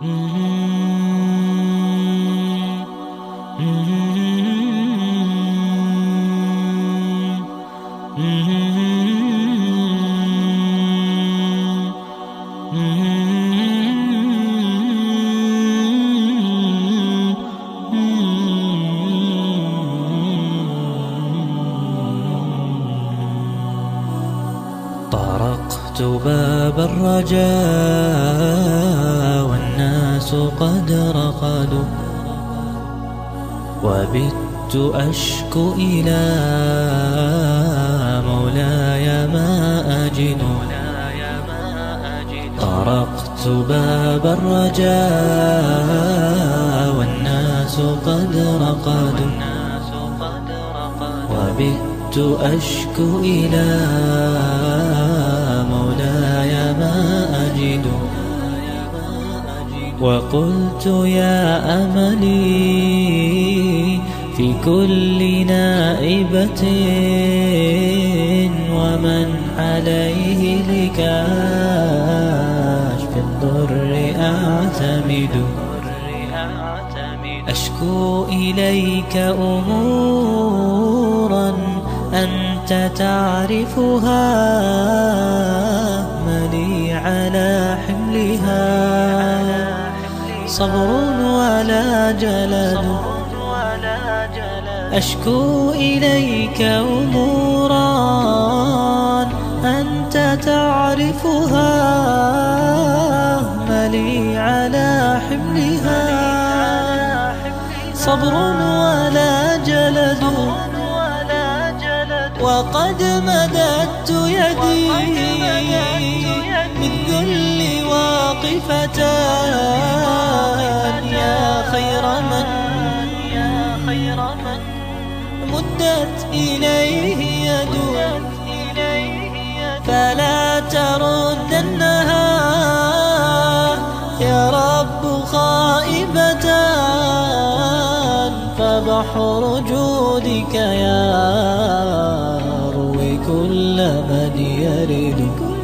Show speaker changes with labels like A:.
A: طرقت باب الرجاء. قد رقدوا وبت أشكو إلى مولاي ما أجد طرقت باب الرجاء والناس قد رقدوا وبت أشكو إلى مولاي وقلت يا أملي في كل نائبة ومن عليه لكاشف الضر أعتمد. أشكو إليك أمورا أنت تعرفها ملي على حملها. صبر ولا جلد. أشكو إليك أمورا. أنت تعرفها. ملي على حملها. صبر ولا جلد. وقد مددت يدي. بالذل واقفتان مدت إليه يد فلا تردنها. يا رب خائبتان فبحر جودك يا روي كل من يرد.